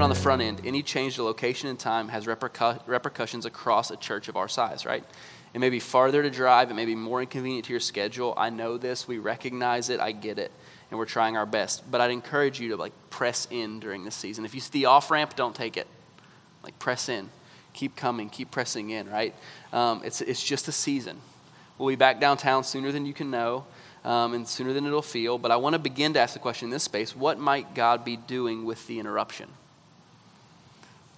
it on the front end. Any change to location and time has repercu- repercussions across a church of our size, right? It may be farther to drive, it may be more inconvenient to your schedule. I know this, we recognize it, I get it, and we're trying our best. But I'd encourage you to like press in during this season. If you see the off ramp, don't take it. Like press in. Keep coming, keep pressing in, right? Um, it's, it's just a season. We'll be back downtown sooner than you can know um, and sooner than it'll feel. But I want to begin to ask the question in this space what might God be doing with the interruption?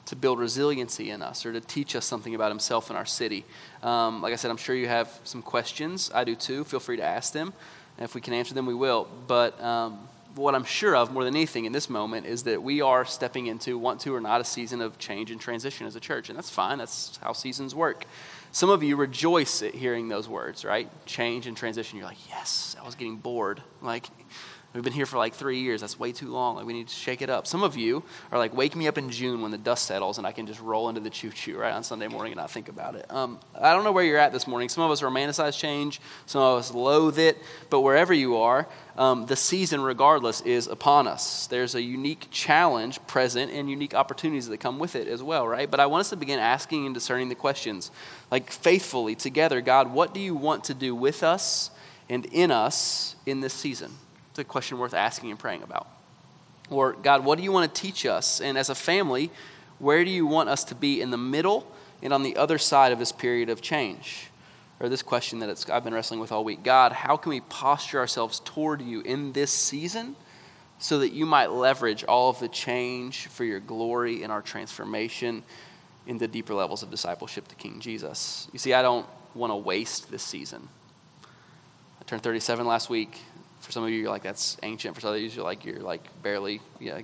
To build resiliency in us or to teach us something about Himself in our city. Um, like I said, I'm sure you have some questions. I do too. Feel free to ask them. And if we can answer them, we will. But um, what I'm sure of more than anything in this moment is that we are stepping into, want to or not, a season of change and transition as a church. And that's fine, that's how seasons work. Some of you rejoice at hearing those words, right? Change and transition. You're like, yes, I was getting bored. Like, We've been here for like three years. That's way too long. Like, we need to shake it up. Some of you are like, wake me up in June when the dust settles and I can just roll into the choo choo, right, on Sunday morning and not think about it. Um, I don't know where you're at this morning. Some of us romanticize change, some of us loathe it, but wherever you are, um, the season, regardless, is upon us. There's a unique challenge present and unique opportunities that come with it as well, right? But I want us to begin asking and discerning the questions, like faithfully together God, what do you want to do with us and in us in this season? It's a question worth asking and praying about. Or, God, what do you want to teach us? And as a family, where do you want us to be in the middle and on the other side of this period of change? Or this question that I've been wrestling with all week God, how can we posture ourselves toward you in this season so that you might leverage all of the change for your glory and our transformation into deeper levels of discipleship to King Jesus? You see, I don't want to waste this season. I turned 37 last week for some of you, you're like, that's ancient. For some of you, you're like, you're like barely, you know,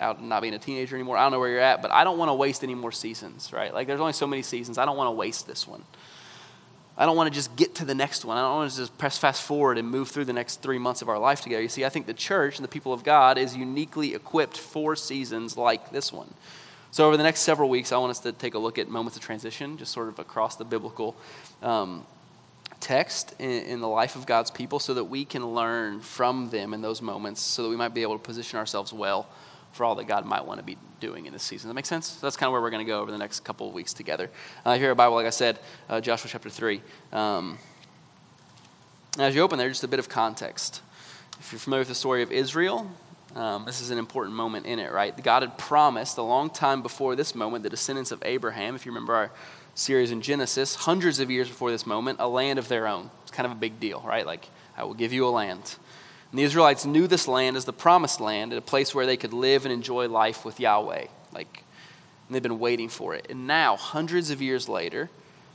out not being a teenager anymore. I don't know where you're at, but I don't want to waste any more seasons, right? Like, there's only so many seasons. I don't want to waste this one. I don't want to just get to the next one. I don't want to just press fast forward and move through the next three months of our life together. You see, I think the church and the people of God is uniquely equipped for seasons like this one. So, over the next several weeks, I want us to take a look at moments of transition, just sort of across the biblical um, text in, in, the life of God's people so that we can learn from them in those moments so that we might be able to position ourselves well for all that God might want to be doing in this season. That make sense? So that's kind of where we're going to go over the next couple of weeks together. Uh, here at Bible, like I said, uh, Joshua chapter 3. Um, as you open there, just a bit of context. If you're familiar with the story of Israel, um, this is an important moment in it, right? God had promised a long time before this moment the descendants of Abraham, if you remember our series in Genesis, hundreds of years before this moment, a land of their own. It's kind of a big deal, right? Like, I will give you a land. And the Israelites knew this land as the promised land, a place where they could live and enjoy life with Yahweh. Like, and they've been waiting for it. And now, hundreds of years later,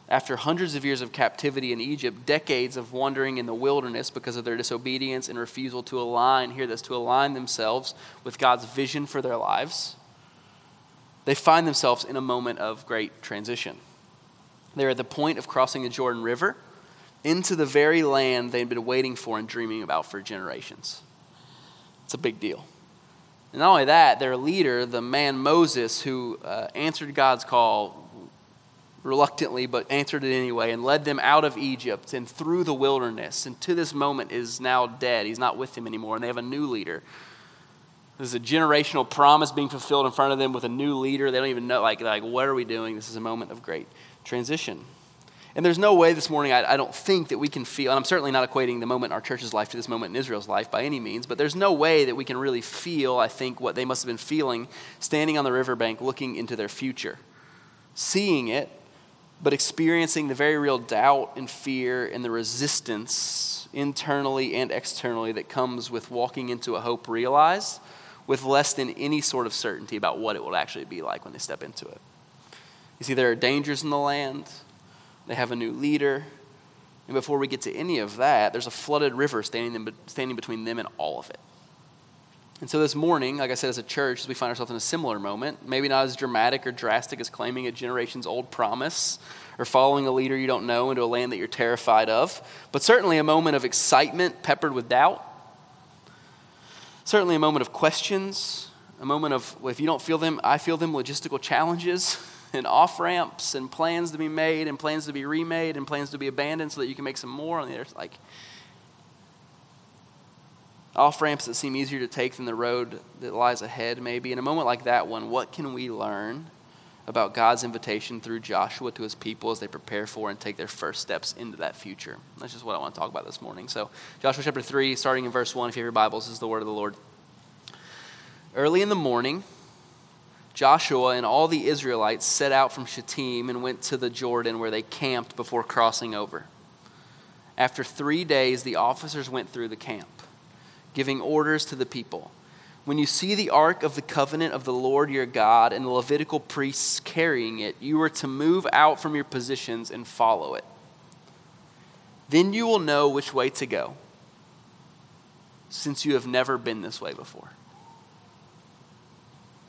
after hundreds of years of captivity in Egypt, decades of wandering in the wilderness because of their disobedience and refusal to align, hear this, to align themselves with God's vision for their lives, they find themselves in a moment of great transition. They're at the point of crossing the Jordan River into the very land they'd been waiting for and dreaming about for generations. It's a big deal. And not only that, their leader, the man Moses, who uh, answered God's call reluctantly, but answered it anyway, and led them out of Egypt and through the wilderness, and to this moment is now dead. He's not with them anymore, and they have a new leader. There's a generational promise being fulfilled in front of them with a new leader. They don't even know, like, like what are we doing? This is a moment of great transition. And there's no way this morning, I, I, don't think that we can feel, and I'm certainly not equating the moment in our church's life to this moment in Israel's life by any means, but there's no way that we can really feel, I think, what they must have been feeling standing on the riverbank looking into their future. Seeing it, but experiencing the very real doubt and fear and the resistance internally and externally that comes with walking into a hope realized with less than any sort of certainty about what it will actually be like when they step into it. You see, there are dangers in the land, they have a new leader. And before we get to any of that, there's a flooded river standing, standing between them and all of it. And so this morning, like I said, as a church, we find ourselves in a similar moment, maybe not as dramatic or drastic as claiming a generation's old promise or following a leader you don't know into a land that you're terrified of, but certainly a moment of excitement peppered with doubt. Certainly a moment of questions, a moment of, well, if you don't feel them, I feel them, logistical challenges and off ramps and plans to be made and plans to be remade and plans to be abandoned so that you can make some more. And there's like, off ramps that seem easier to take than the road that lies ahead, maybe. In a moment like that one, what can we learn about God's invitation through Joshua to his people as they prepare for and take their first steps into that future? That's just what I want to talk about this morning. So, Joshua chapter 3, starting in verse 1, if you have your Bibles, is the word of the Lord. Early in the morning, Joshua and all the Israelites set out from Shittim and went to the Jordan where they camped before crossing over. After three days, the officers went through the camp, giving orders to the people. When you see the ark of the covenant of the Lord your God and the Levitical priests carrying it, you are to move out from your positions and follow it. Then you will know which way to go, since you have never been this way before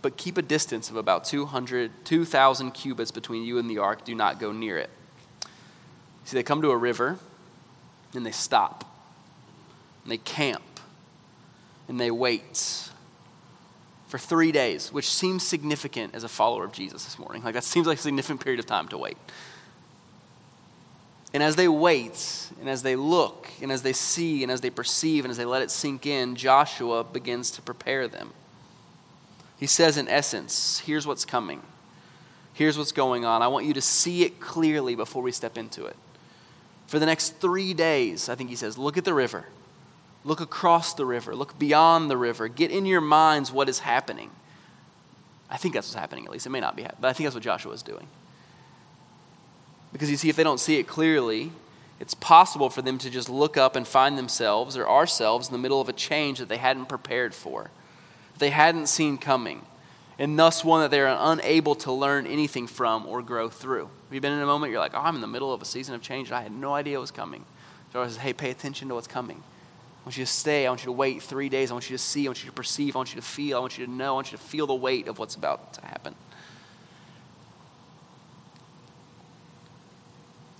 but keep a distance of about 200, 2,000 cubits between you and the ark. Do not go near it. See, they come to a river and they stop, and they camp, and they wait for three days, which seems significant as a follower of Jesus this morning. Like, that seems like a significant period of time to wait. And as they wait, and as they look, and as they see, and as they perceive, and as they let it sink in, Joshua begins to prepare them. He says, in essence, here's what's coming. Here's what's going on. I want you to see it clearly before we step into it. For the next three days, I think he says, look at the river. Look across the river. Look beyond the river. Get in your minds what is happening. I think that's what's happening, at least. It may not be but I think that's what Joshua is doing. Because you see, if they don't see it clearly, it's possible for them to just look up and find themselves or ourselves in the middle of a change that they hadn't prepared for they hadn't seen coming, and thus one that they are unable to learn anything from or grow through. Have you been in a moment you're like, oh, I'm in the middle of a season of change, and I had no idea it was coming. So I says, hey, pay attention to what's coming. I want you to stay. I want you to wait three days. I want you to see. I want you to perceive. I want you to feel. I want you to know. I want you to feel the weight of what's about to happen.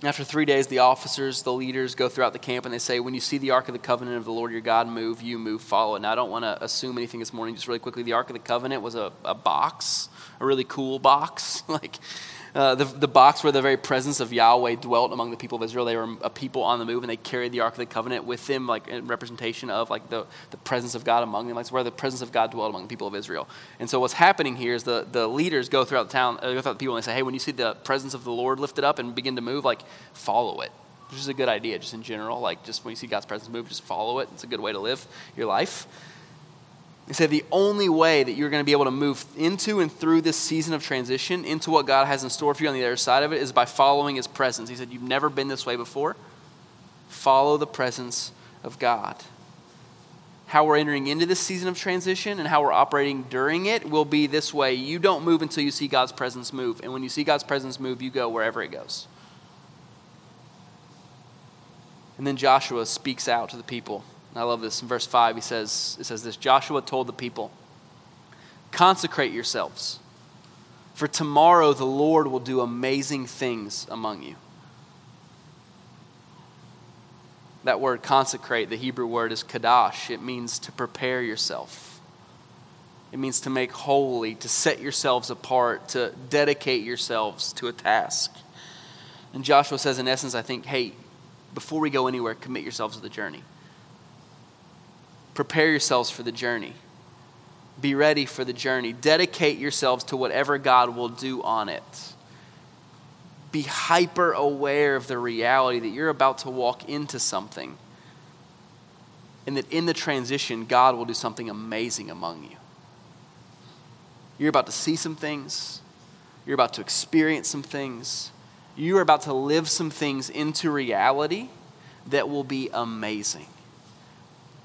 After three days, the officers, the leaders go throughout the camp and they say, When you see the Ark of the Covenant of the Lord your God move, you move, follow it. Now, I don't want to assume anything this morning, just really quickly. The Ark of the Covenant was a, a box, a really cool box. like, uh, the, the box where the very presence of Yahweh dwelt among the people of Israel. They were a people on the move, and they carried the Ark of the Covenant with them, like in representation of like the, the presence of God among them. Like where the presence of God dwelt among the people of Israel. And so what's happening here is the, the leaders go throughout the town, uh, go throughout the people, and they say, hey, when you see the presence of the Lord lifted up and begin to move, like follow it. Which is a good idea, just in general. Like just when you see God's presence move, just follow it. It's a good way to live your life. He said the only way that you're going to be able to move into and through this season of transition into what God has in store for you on the other side of it is by following His presence. He said, You've never been this way before. Follow the presence of God. How we're entering into this season of transition and how we're operating during it will be this way. You don't move until you see God's presence move. And when you see God's presence move, you go wherever it goes. And then Joshua speaks out to the people I love this. In verse 5, he says, it says this Joshua told the people, Consecrate yourselves, for tomorrow the Lord will do amazing things among you. That word consecrate, the Hebrew word is kadash. It means to prepare yourself. It means to make holy, to set yourselves apart, to dedicate yourselves to a task. And Joshua says, in essence, I think, hey, before we go anywhere, commit yourselves to the journey. Prepare yourselves for the journey. Be ready for the journey. Dedicate yourselves to whatever God will do on it. Be hyper aware of the reality that you're about to walk into something. And that in the transition, God will do something amazing among you. You're about to see some things, you're about to experience some things, you're about to live some things into reality that will be amazing.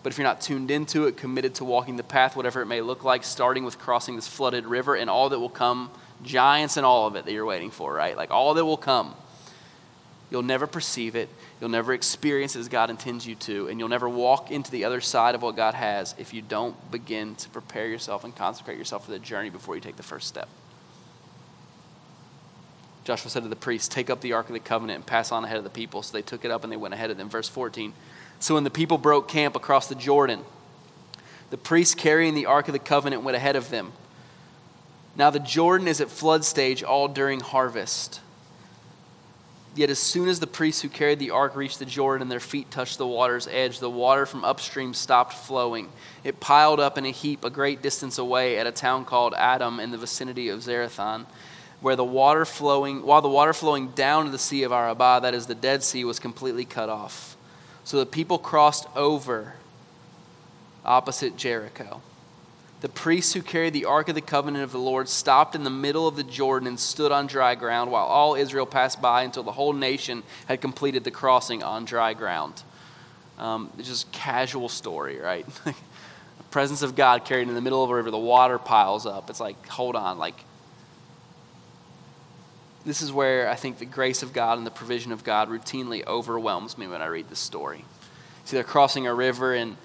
But if you're not tuned into it, committed to walking the path, whatever it may look like, starting with crossing this flooded river and all that will come, giants and all of it that you're waiting for, right? Like all that will come, you'll never perceive it. You'll never experience it as God intends you to. And you'll never walk into the other side of what God has if you don't begin to prepare yourself and consecrate yourself for the journey before you take the first step. Joshua said to the priests, Take up the Ark of the Covenant and pass on ahead of the people. So they took it up and they went ahead of them. Verse 14. So when the people broke camp across the Jordan, the priests carrying the Ark of the Covenant went ahead of them. Now the Jordan is at flood stage all during harvest. Yet as soon as the priests who carried the ark reached the Jordan and their feet touched the water's edge, the water from upstream stopped flowing. It piled up in a heap a great distance away at a town called Adam in the vicinity of Zarethan, where the water flowing, while the water flowing down to the Sea of Arabah, that is the Dead Sea, was completely cut off. So the people crossed over opposite Jericho the priests who carried the Ark of the Covenant of the Lord stopped in the middle of the Jordan and stood on dry ground while all Israel passed by until the whole nation had completed the crossing on dry ground. Um, it's just casual story, right? the presence of God carried in the middle of a river, the water piles up. It's like, hold on, like, this is where I think the grace of God and the provision of God routinely overwhelms me when I read this story. See, they're crossing a river and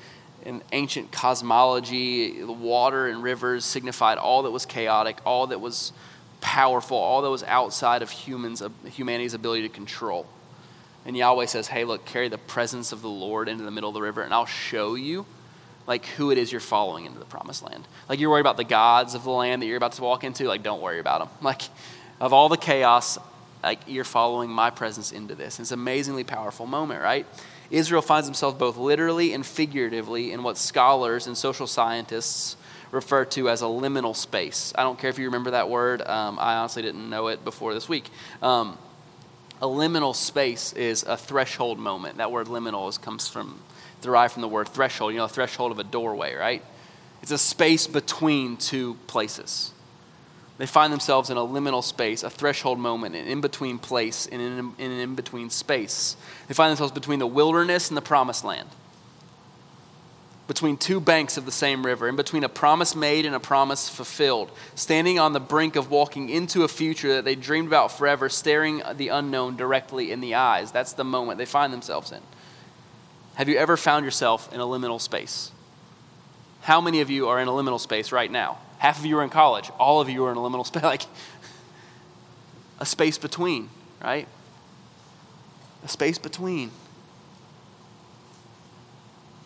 in ancient cosmology, the water and rivers signified all that was chaotic, all that was powerful, all that was outside of humans, uh, humanity's ability to control. And Yahweh says, "Hey, look, carry the presence of the Lord into the middle of the river, and I'll show you." Like who it is you're following into the promised land. Like you're worried about the gods of the land that you're about to walk into. Like don't worry about them. Like of all the chaos, like you're following my presence into this. It's an amazingly powerful moment, right? Israel finds himself both literally and figuratively in what scholars and social scientists refer to as a liminal space. I don't care if you remember that word, um, I honestly didn't know it before this week. Um, a liminal space is a threshold moment. That word liminal is, comes from, derived from the word threshold, you know, a threshold of a doorway, right? It's a space between two places. They find themselves in a liminal space, a threshold moment, an in between place, in an in between space. They find themselves between the wilderness and the promised land, between two banks of the same river, in between a promise made and a promise fulfilled, standing on the brink of walking into a future that they dreamed about forever, staring the unknown directly in the eyes. That's the moment they find themselves in. Have you ever found yourself in a liminal space? How many of you are in a liminal space right now? Half of you are in college. All of you are in a liminal space, like a space between, right? A space between.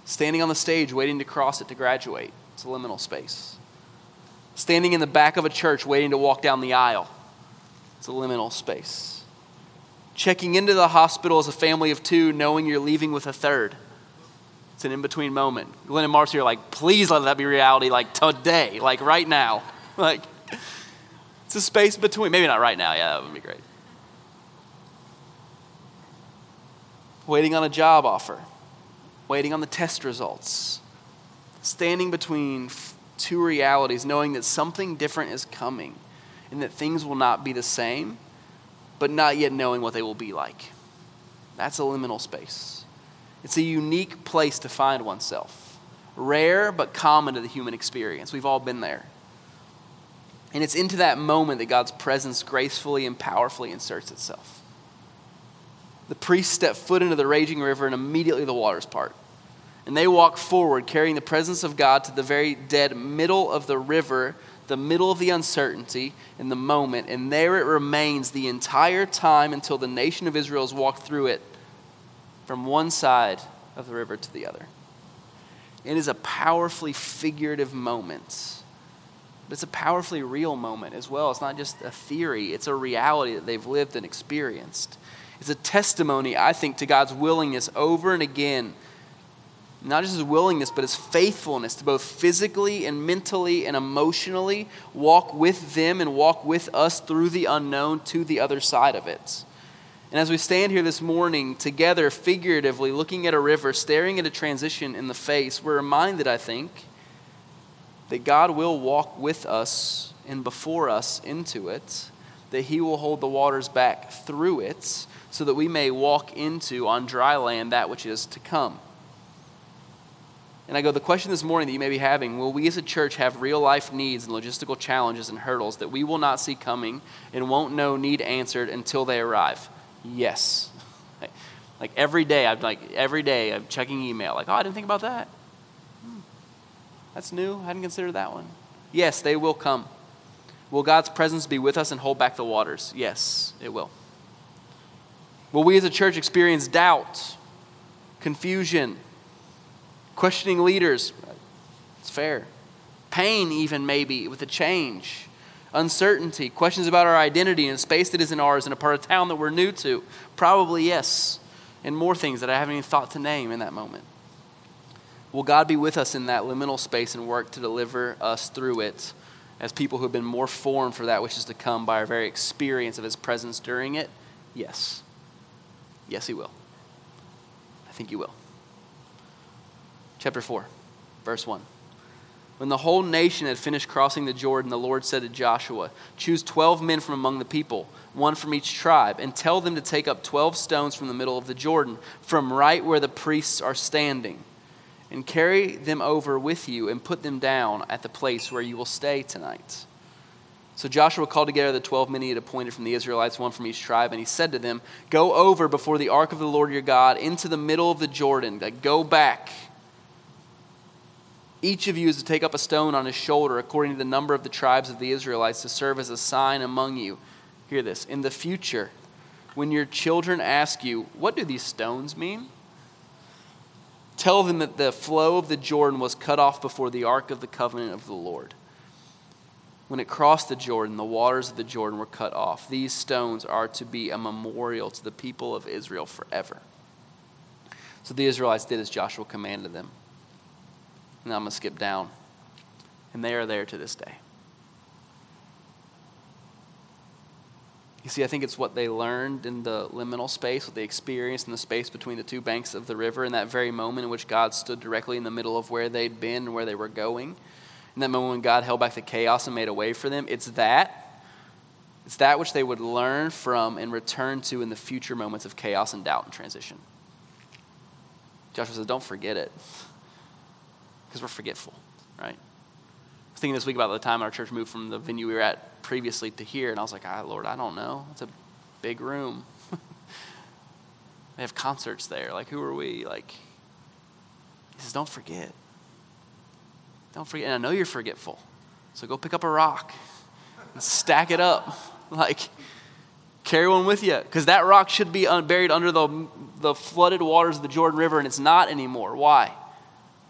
Standing on the stage, waiting to cross it to graduate. It's a liminal space. Standing in the back of a church, waiting to walk down the aisle. It's a liminal space. Checking into the hospital as a family of two, knowing you're leaving with a third. It's an in between moment. Glenn and Marcy are like, please let that be reality, like today, like right now. Like, it's a space between. Maybe not right now. Yeah, that would be great. Waiting on a job offer, waiting on the test results, standing between two realities, knowing that something different is coming and that things will not be the same, but not yet knowing what they will be like. That's a liminal space. It's a unique place to find oneself. Rare, but common to the human experience. We've all been there. And it's into that moment that God's presence gracefully and powerfully inserts itself. The priests step foot into the raging river, and immediately the waters part. And they walk forward, carrying the presence of God to the very dead middle of the river, the middle of the uncertainty in the moment. And there it remains the entire time until the nation of Israel has walked through it from one side of the river to the other. It is a powerfully figurative moment, but it's a powerfully real moment as well. It's not just a theory, it's a reality that they've lived and experienced. It's a testimony, I think, to God's willingness over and again, not just his willingness, but his faithfulness to both physically and mentally and emotionally walk with them and walk with us through the unknown to the other side of it. And as we stand here this morning together, figuratively looking at a river, staring at a transition in the face, we're reminded, I think, that God will walk with us and before us into it, that He will hold the waters back through it, so that we may walk into on dry land that which is to come. And I go, the question this morning that you may be having will we as a church have real life needs and logistical challenges and hurdles that we will not see coming and won't know need answered until they arrive? Yes. Like every day, I'm like every day I'm checking email. Like, oh, I didn't think about that. Hmm. That's new. I hadn't considered that one. Yes, they will come. Will God's presence be with us and hold back the waters? Yes, it will. Will we as a church experience doubt, confusion, questioning leaders? It's fair. Pain, even maybe, with a change uncertainty, questions about our identity in a space that isn't ours, in a part of town that we're new to? Probably yes. And more things that I haven't even thought to name in that moment. Will God be with us in that liminal space and work to deliver us through it as people who have been more formed for that which is to come by our very experience of His presence during it? Yes. Yes, He will. I think He will. Chapter 4, verse 1. When the whole nation had finished crossing the Jordan, the Lord said to Joshua, Choose 12 men from among the people, one from each tribe, and tell them to take up 12 stones from the middle of the Jordan, from right where the priests are standing, and carry them over with you and put them down at the place where you will stay tonight. So Joshua called together the 12 men he had appointed from the Israelites, one from each tribe, and he said to them, Go over before the ark of the Lord your God into the middle of the Jordan. Like, go back each of you is to take up a stone on his shoulder according to the number of the tribes of the Israelites to serve as a sign among you. Hear this. In the future, when your children ask you, What do these stones mean? Tell them that the flow of the Jordan was cut off before the ark of the covenant of the Lord. When it crossed the Jordan, the waters of the Jordan were cut off. These stones are to be a memorial to the people of Israel forever. So the Israelites did as Joshua commanded them. And I'm going to skip down. And they are there to this day. You see, I think it's what they learned in the liminal space, what they experienced in the space between the two banks of the river, in that very moment in which God stood directly in the middle of where they'd been and where they were going. In that moment when God held back the chaos and made a way for them. It's that. It's that which they would learn from and return to in the future moments of chaos and doubt and transition. Joshua says, Don't forget it because we're forgetful, right? I was thinking this week about the time our church moved from the venue we were at previously to here, and I was like, ah, Lord, I don't know. It's a big room. they have concerts there. Like, who are we? Like, he says, don't forget. Don't forget. And I know you're forgetful. So go pick up a rock and stack it up. Like, carry one with you. Because that rock should be buried under the, the flooded waters of the Jordan River, and it's not anymore. Why?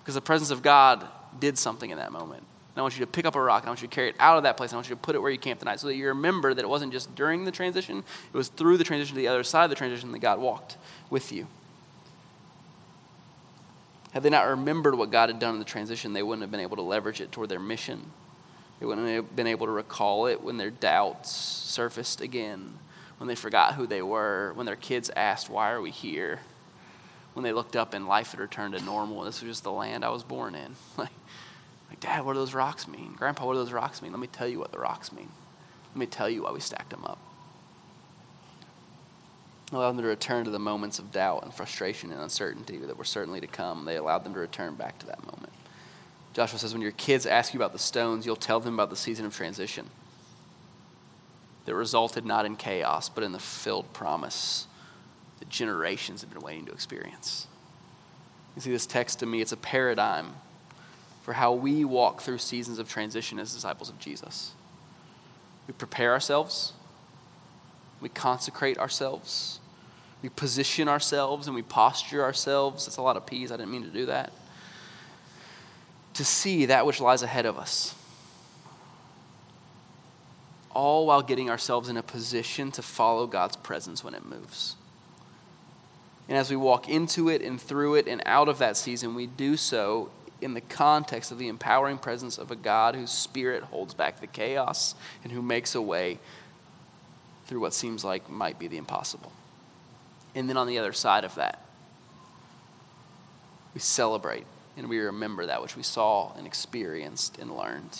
Because the presence of God did something in that moment. And I want you to pick up a rock and I want you to carry it out of that place. I want you to put it where you camped tonight so that you remember that it wasn't just during the transition, it was through the transition to the other side of the transition that God walked with you. Had they not remembered what God had done in the transition, they wouldn't have been able to leverage it toward their mission. They wouldn't have been able to recall it when their doubts surfaced again, when they forgot who they were, when their kids asked, Why are we here? When they looked up and life had returned to normal. This was just the land I was born in. Like, Dad, what do those rocks mean? Grandpa, what do those rocks mean? Let me tell you what the rocks mean. Let me tell you why we stacked them up. Allow them to return to the moments of doubt and frustration and uncertainty that were certainly to come. They allowed them to return back to that moment. Joshua says, when your kids ask you about the stones, you'll tell them about the season of transition that resulted not in chaos, but in the filled promise that generations have been waiting to experience. You see, this text to me, it's a paradigm for how we walk through seasons of transition as disciples of Jesus. We prepare ourselves, we consecrate ourselves, we position ourselves, and we posture ourselves. That's a lot of P's, I didn't mean to do that. To see that which lies ahead of us. All while getting ourselves in a position to follow God's presence when it moves. And as we walk into it and through it and out of that season, we do so in the context of the empowering presence of a God whose spirit holds back the chaos and who makes a way through what seems like might be the impossible. And then on the other side of that, we celebrate and we remember that which we saw and experienced and learned.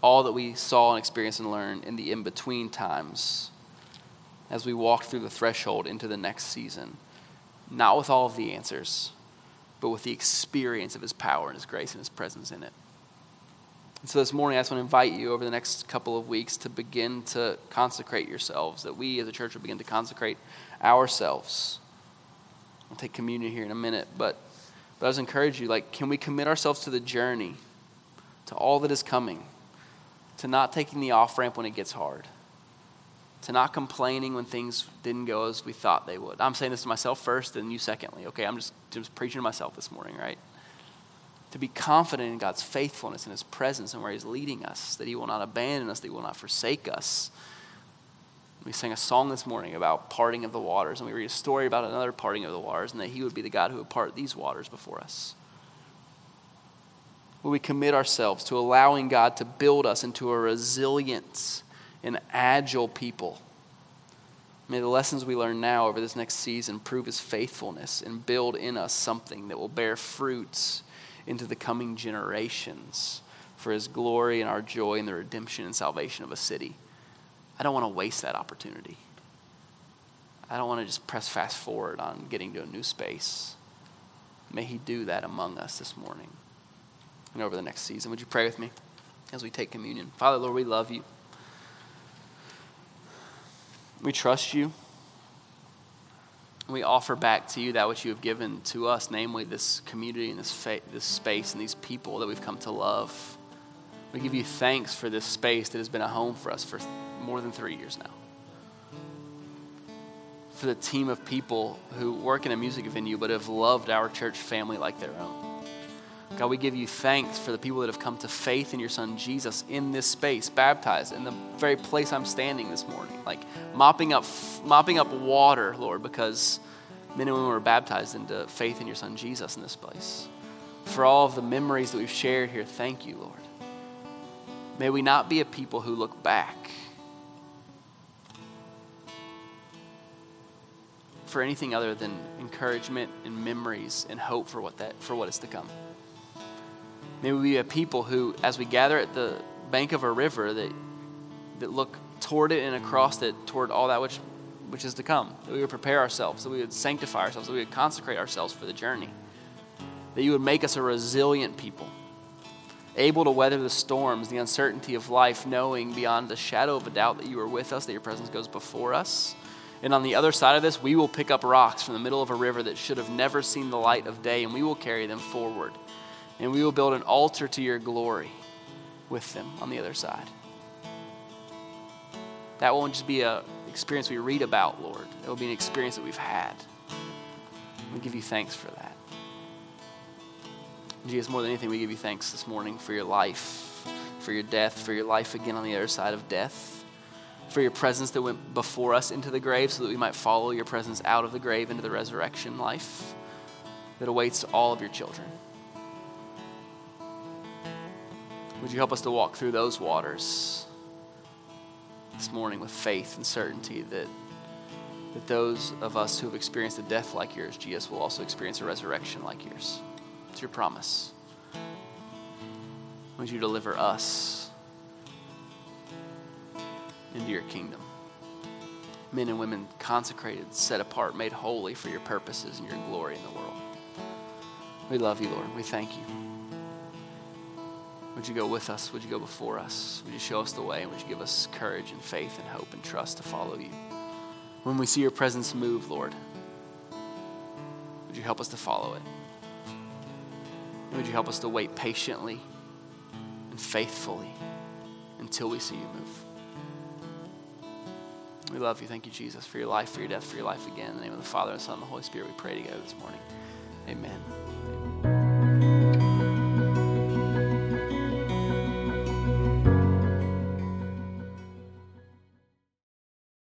All that we saw and experienced and learned in the in between times as we walked through the threshold into the next season not with all of the answers, but with the experience of His power and His grace and His presence in it. And so this morning, I just want to invite you over the next couple of weeks to begin to consecrate yourselves, that we as a church will begin to consecrate ourselves. I'll take communion here in a minute, but, but I just encourage you, like, can we commit ourselves to the journey, to all that is coming, to not taking the off ramp when it gets hard? To not complaining when things didn't go as we thought they would. I'm saying this to myself first and you secondly, okay? I'm just, just preaching to myself this morning, right? to be confident in God's faithfulness and His presence and where He's leading us, that He will not abandon us, that He will not forsake us. We sang a song this morning about parting of the waters, and we read a story about another parting of the waters, and that He would be the God who would part these waters before us. Will we commit ourselves to allowing God to build us into a resilient and agile people? May the lessons we learn now over this next season prove His faithfulness and build in us something that will bear fruits into the coming generations for His glory and our joy in the redemption and salvation of a city. I don't want to waste that opportunity. I don't want to just press fast forward on getting to a new space. May He do that among us this morning and over the next season. Would you pray with me as we take communion? Father, Lord, we love you. We trust you. We offer back to you that which you have given to us, namely this community and this, fa- this space and these people that we've come to love. We give you thanks for this space that has been a home for us for more than three years now. For the team of people who work in a music venue but have loved our church family like their own. God, we give you thanks for the people that have come to faith in your son Jesus in this space, baptized in the very place I'm standing this morning, like mopping up, mopping up water, Lord, because men and women were baptized into faith in your son Jesus in this place. For all of the memories that we've shared here, thank you, Lord. May we not be a people who look back for anything other than encouragement and memories and hope for what that for what is to come. May we be a people who, as we gather at the bank of a river, that, that look toward it and across it, toward all that which, which is to come. That we would prepare ourselves, that we would sanctify ourselves, that we would consecrate ourselves for the journey. That you would make us a resilient people, able to weather the storms, the uncertainty of life, knowing beyond the shadow of a doubt that you are with us, that your presence goes before us. And on the other side of this, we will pick up rocks from the middle of a river that should have never seen the light of day, and we will carry them forward and we will build an altar to your glory with them on the other side. That won't just be an experience we read about, Lord. It will be an experience that we've had. We give you thanks for that. Jesus, more than anything, we give you thanks this morning for your life, for your death, for your life again on the other side of death, for your presence that went before us into the grave so that we might follow your presence out of the grave into the resurrection life that awaits all of your children. Would you help us to walk through those waters this morning with faith and certainty that, that those of us who have experienced a death like yours, Jesus, will also experience a resurrection like yours? It's your promise. Would you deliver us into your kingdom? Men and women consecrated, set apart, made holy for your purposes and your glory in the world. We love you, Lord. We thank you. Would you go with us? Would you go before us? Would you show us the way? Would you give us courage and faith and hope and trust to follow you? When we see your presence move, Lord, would you help us to follow it? Would you help us to wait patiently and faithfully until we see you move? We love you. Thank you, Jesus, for your life, for your death, for your life again. In the name of the Father, and the Son, and the Holy Spirit, we pray together this morning. Amen.